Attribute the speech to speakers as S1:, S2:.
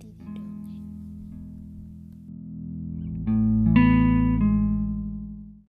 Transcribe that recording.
S1: hanya